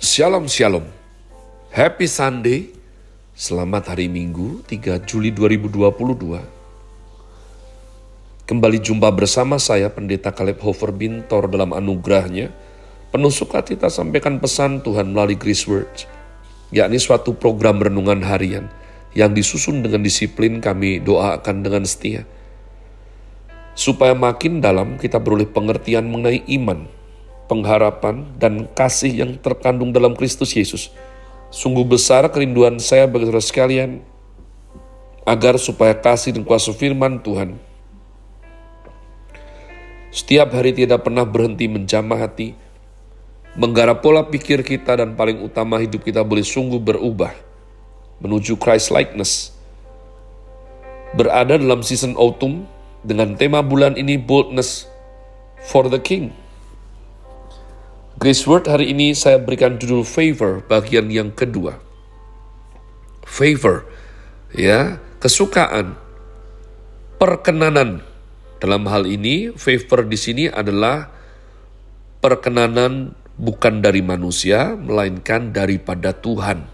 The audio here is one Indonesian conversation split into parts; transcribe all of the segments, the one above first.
Shalom Shalom. Happy Sunday. Selamat hari Minggu 3 Juli 2022 Kembali jumpa bersama saya Pendeta Caleb Hofer Bintor dalam anugerahnya Penuh sukacita sampaikan pesan Tuhan melalui Grace Words yakni suatu program renungan harian yang disusun dengan disiplin kami doakan dengan setia. Supaya makin dalam kita beroleh pengertian mengenai iman, pengharapan, dan kasih yang terkandung dalam Kristus Yesus. Sungguh besar kerinduan saya bagi saudara sekalian, agar supaya kasih dan kuasa firman Tuhan setiap hari tidak pernah berhenti menjamah hati, menggarap pola pikir kita dan paling utama hidup kita boleh sungguh berubah menuju Christ likeness. Berada dalam season autumn dengan tema bulan ini boldness for the king. Grace Word hari ini saya berikan judul favor bagian yang kedua. Favor, ya, kesukaan, perkenanan. Dalam hal ini, favor di sini adalah perkenanan bukan dari manusia, melainkan daripada Tuhan.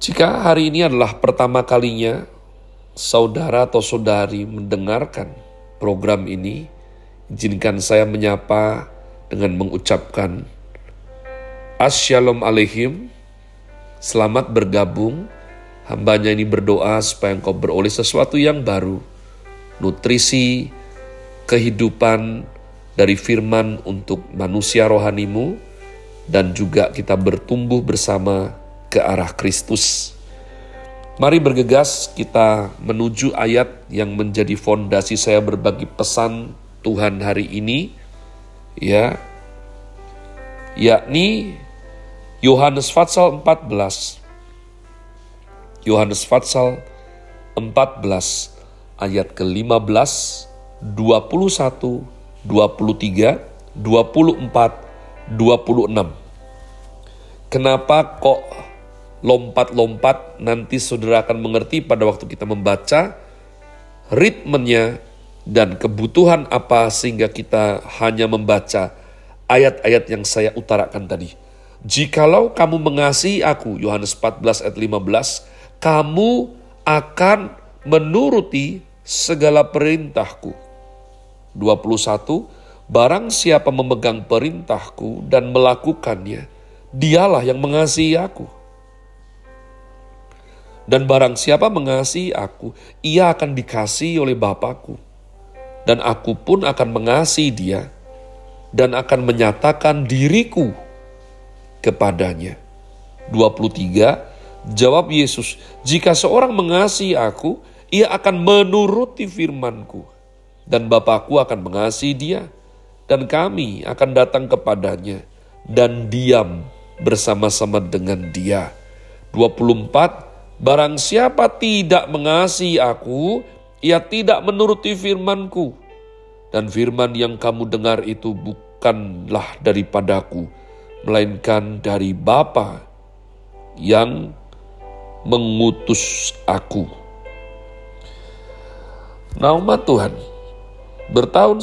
Jika hari ini adalah pertama kalinya saudara atau saudari mendengarkan program ini, Izinkan saya menyapa dengan mengucapkan Assalamualaikum alaihim, selamat bergabung. Hambanya ini berdoa supaya engkau beroleh sesuatu yang baru, nutrisi, kehidupan dari firman untuk manusia rohanimu, dan juga kita bertumbuh bersama ke arah Kristus. Mari bergegas kita menuju ayat yang menjadi fondasi saya berbagi pesan Tuhan hari ini ya yakni Yohanes Fatsal 14 Yohanes Fatsal 14 ayat ke-15 21 23 24 26 Kenapa kok lompat-lompat? Nanti saudara akan mengerti pada waktu kita membaca ritmenya dan kebutuhan apa sehingga kita hanya membaca ayat-ayat yang saya utarakan tadi. Jikalau kamu mengasihi aku, Yohanes 14 ayat 15, kamu akan menuruti segala perintahku. 21, barang siapa memegang perintahku dan melakukannya, dialah yang mengasihi aku. Dan barang siapa mengasihi aku, ia akan dikasihi oleh Bapakku dan aku pun akan mengasihi dia dan akan menyatakan diriku kepadanya. 23 Jawab Yesus, jika seorang mengasihi aku, ia akan menuruti firmanku, dan Bapakku akan mengasihi dia, dan kami akan datang kepadanya, dan diam bersama-sama dengan dia. 24 Barang siapa tidak mengasihi aku, ia tidak menuruti firmanku. Dan firman yang kamu dengar itu bukanlah daripadaku, melainkan dari Bapa yang mengutus aku. Nama Tuhan, bertahun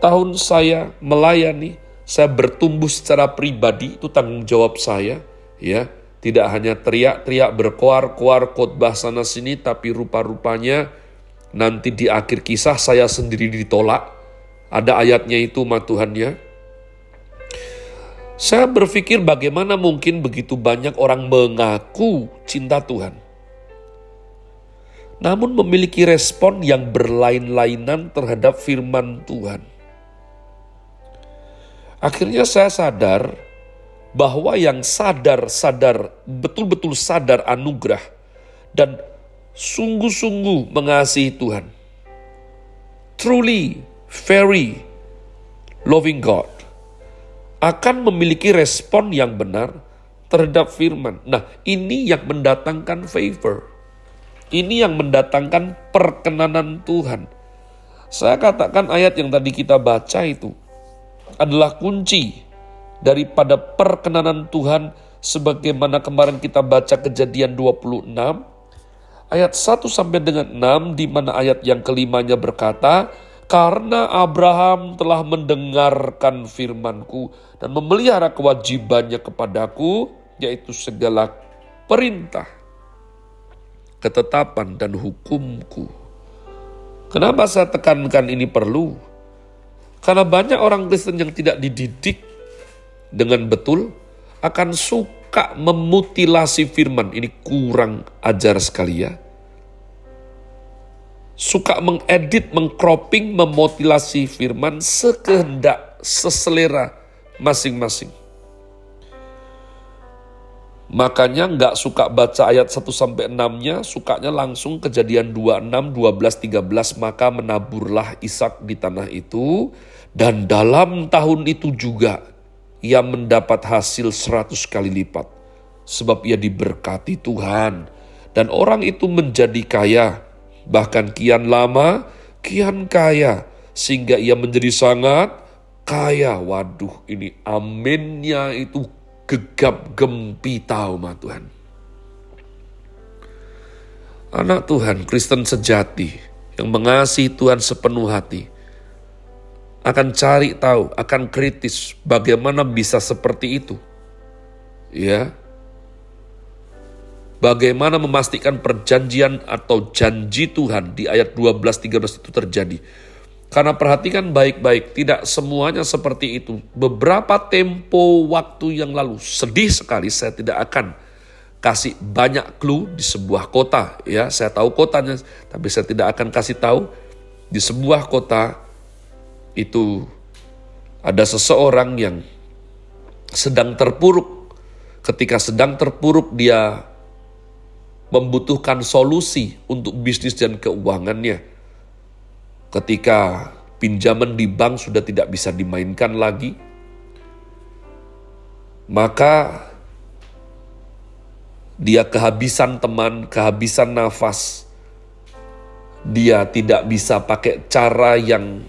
tahun saya melayani, saya bertumbuh secara pribadi, itu tanggung jawab saya, ya. Tidak hanya teriak-teriak berkoar-koar khotbah sana sini, tapi rupa-rupanya nanti di akhir kisah saya sendiri ditolak. Ada ayatnya itu ma Tuhannya. Saya berpikir bagaimana mungkin begitu banyak orang mengaku cinta Tuhan. Namun memiliki respon yang berlain-lainan terhadap firman Tuhan. Akhirnya saya sadar bahwa yang sadar-sadar, betul-betul sadar anugerah dan sungguh-sungguh mengasihi Tuhan. Truly, very loving God akan memiliki respon yang benar terhadap firman. Nah, ini yang mendatangkan favor. Ini yang mendatangkan perkenanan Tuhan. Saya katakan ayat yang tadi kita baca itu adalah kunci daripada perkenanan Tuhan sebagaimana kemarin kita baca kejadian 26 ayat 1 sampai dengan 6 di mana ayat yang kelimanya berkata, Karena Abraham telah mendengarkan firmanku dan memelihara kewajibannya kepadaku, yaitu segala perintah, ketetapan, dan hukumku. Kenapa saya tekankan ini perlu? Karena banyak orang Kristen yang tidak dididik dengan betul akan suka memutilasi firman. Ini kurang ajar sekali ya suka mengedit, mengcropping, memotilasi firman sekehendak, seselera masing-masing. Makanya nggak suka baca ayat 1 sampai 6-nya, sukanya langsung kejadian 26, 12, 13, maka menaburlah Ishak di tanah itu, dan dalam tahun itu juga ia mendapat hasil 100 kali lipat. Sebab ia diberkati Tuhan, dan orang itu menjadi kaya, bahkan kian lama, kian kaya, sehingga ia menjadi sangat kaya. Waduh, ini aminnya itu gegap gempita umat Tuhan. Anak Tuhan, Kristen sejati, yang mengasihi Tuhan sepenuh hati, akan cari tahu, akan kritis bagaimana bisa seperti itu. Ya, Bagaimana memastikan perjanjian atau janji Tuhan di ayat 12-13 itu terjadi. Karena perhatikan baik-baik, tidak semuanya seperti itu. Beberapa tempo waktu yang lalu, sedih sekali saya tidak akan kasih banyak clue di sebuah kota. Ya, saya tahu kotanya, tapi saya tidak akan kasih tahu di sebuah kota itu ada seseorang yang sedang terpuruk. Ketika sedang terpuruk dia membutuhkan solusi untuk bisnis dan keuangannya. Ketika pinjaman di bank sudah tidak bisa dimainkan lagi, maka dia kehabisan teman, kehabisan nafas. Dia tidak bisa pakai cara yang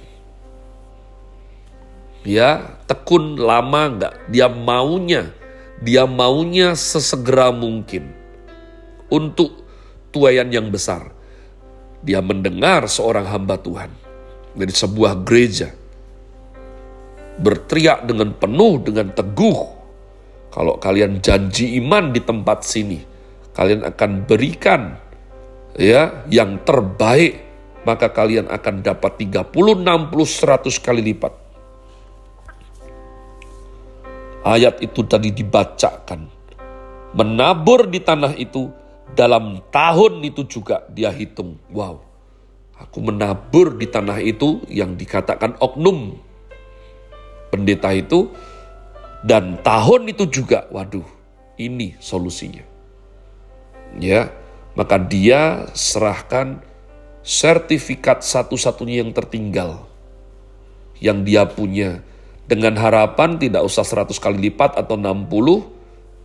ya tekun lama enggak. Dia maunya, dia maunya sesegera mungkin untuk tuayan yang besar. Dia mendengar seorang hamba Tuhan dari sebuah gereja berteriak dengan penuh dengan teguh. Kalau kalian janji iman di tempat sini, kalian akan berikan ya yang terbaik, maka kalian akan dapat 30, 60, 100 kali lipat. Ayat itu tadi dibacakan. Menabur di tanah itu dalam tahun itu juga dia hitung, wow, aku menabur di tanah itu yang dikatakan oknum pendeta itu, dan tahun itu juga, waduh, ini solusinya. Ya, maka dia serahkan sertifikat satu-satunya yang tertinggal yang dia punya dengan harapan tidak usah 100 kali lipat atau 60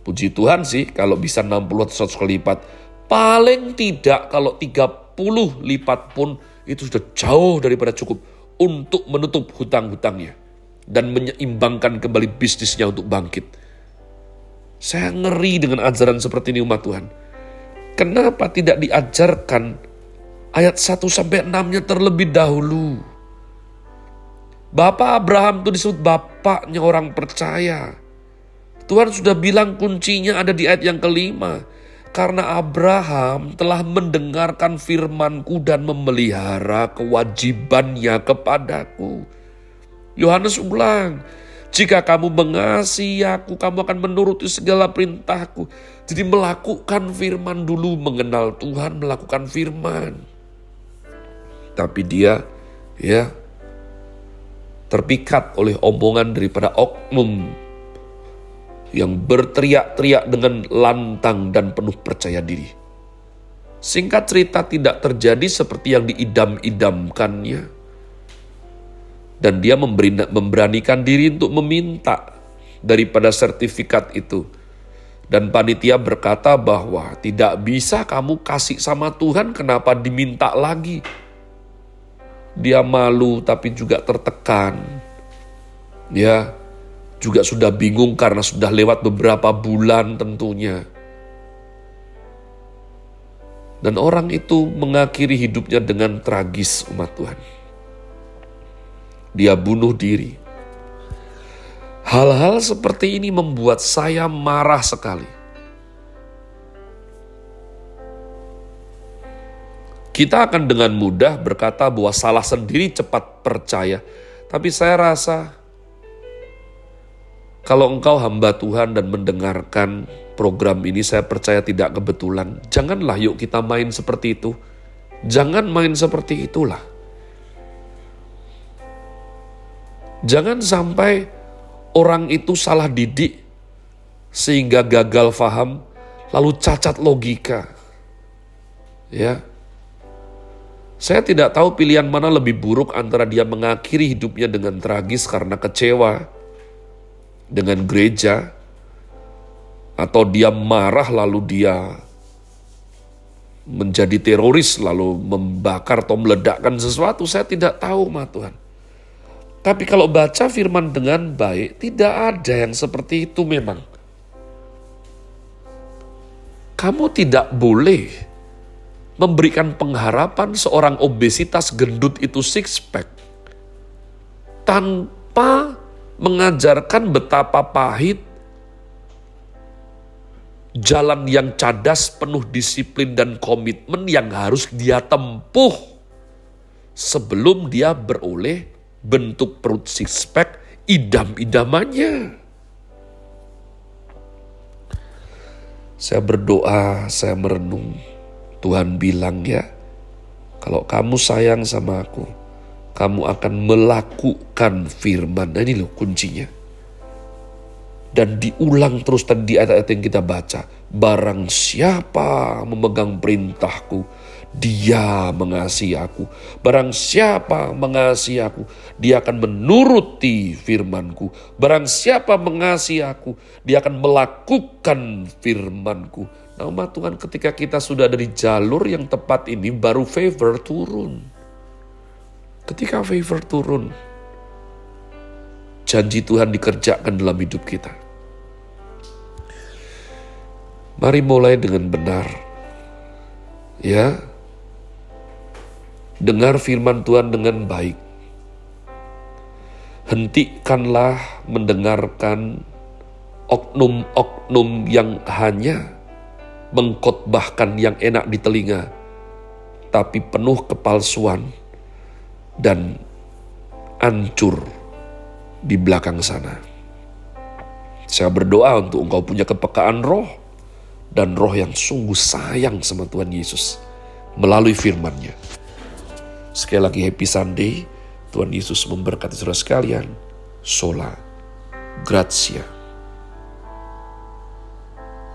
puji Tuhan sih kalau bisa 60 atau 100 kali lipat Paling tidak kalau 30 lipat pun itu sudah jauh daripada cukup untuk menutup hutang-hutangnya dan menyeimbangkan kembali bisnisnya untuk bangkit. Saya ngeri dengan ajaran seperti ini umat Tuhan. Kenapa tidak diajarkan ayat 1 sampai 6-nya terlebih dahulu? Bapak Abraham itu disebut bapaknya orang percaya. Tuhan sudah bilang kuncinya ada di ayat yang kelima karena Abraham telah mendengarkan firmanku dan memelihara kewajibannya kepadaku. Yohanes ulang, jika kamu mengasihi aku, kamu akan menuruti segala perintahku. Jadi melakukan firman dulu, mengenal Tuhan, melakukan firman. Tapi dia ya terpikat oleh omongan daripada oknum yang berteriak-teriak dengan lantang dan penuh percaya diri. Singkat cerita tidak terjadi seperti yang diidam-idamkannya. Dan dia memberanikan diri untuk meminta daripada sertifikat itu. Dan panitia berkata bahwa tidak bisa kamu kasih sama Tuhan, kenapa diminta lagi? Dia malu tapi juga tertekan. Ya, juga sudah bingung karena sudah lewat beberapa bulan tentunya. Dan orang itu mengakhiri hidupnya dengan tragis umat Tuhan. dia bunuh diri. Hal-hal seperti ini membuat saya marah sekali. Kita akan dengan mudah berkata bahwa salah sendiri cepat percaya, tapi saya rasa kalau engkau hamba Tuhan dan mendengarkan program ini, saya percaya tidak kebetulan. Janganlah yuk kita main seperti itu. Jangan main seperti itulah. Jangan sampai orang itu salah didik sehingga gagal faham lalu cacat logika. Ya. Saya tidak tahu pilihan mana lebih buruk antara dia mengakhiri hidupnya dengan tragis karena kecewa dengan gereja atau dia marah lalu dia menjadi teroris lalu membakar atau meledakkan sesuatu saya tidak tahu ma Tuhan tapi kalau baca firman dengan baik, tidak ada yang seperti itu memang. Kamu tidak boleh memberikan pengharapan seorang obesitas gendut itu six pack tanpa mengajarkan betapa pahit jalan yang cadas penuh disiplin dan komitmen yang harus dia tempuh sebelum dia beroleh bentuk perut six pack idam-idamannya. Saya berdoa, saya merenung. Tuhan bilang ya, kalau kamu sayang sama aku, kamu akan melakukan firman. Nah, ini loh kuncinya. Dan diulang terus tadi di ayat-ayat yang kita baca. Barang siapa memegang perintahku, dia mengasihi aku. Barang siapa mengasihi aku, dia akan menuruti firmanku. Barang siapa mengasihi aku, dia akan melakukan firmanku. Nama Tuhan ketika kita sudah dari jalur yang tepat ini, baru favor turun. Ketika favor turun, janji Tuhan dikerjakan dalam hidup kita. Mari mulai dengan benar. Ya, Dengar firman Tuhan dengan baik. Hentikanlah mendengarkan oknum-oknum yang hanya mengkotbahkan yang enak di telinga, tapi penuh kepalsuan dan ancur di belakang sana. Saya berdoa untuk engkau punya kepekaan roh dan roh yang sungguh sayang sama Tuhan Yesus melalui firman-Nya. Sekali lagi happy Sunday. Tuhan Yesus memberkati saudara sekalian. Sola. Grazie.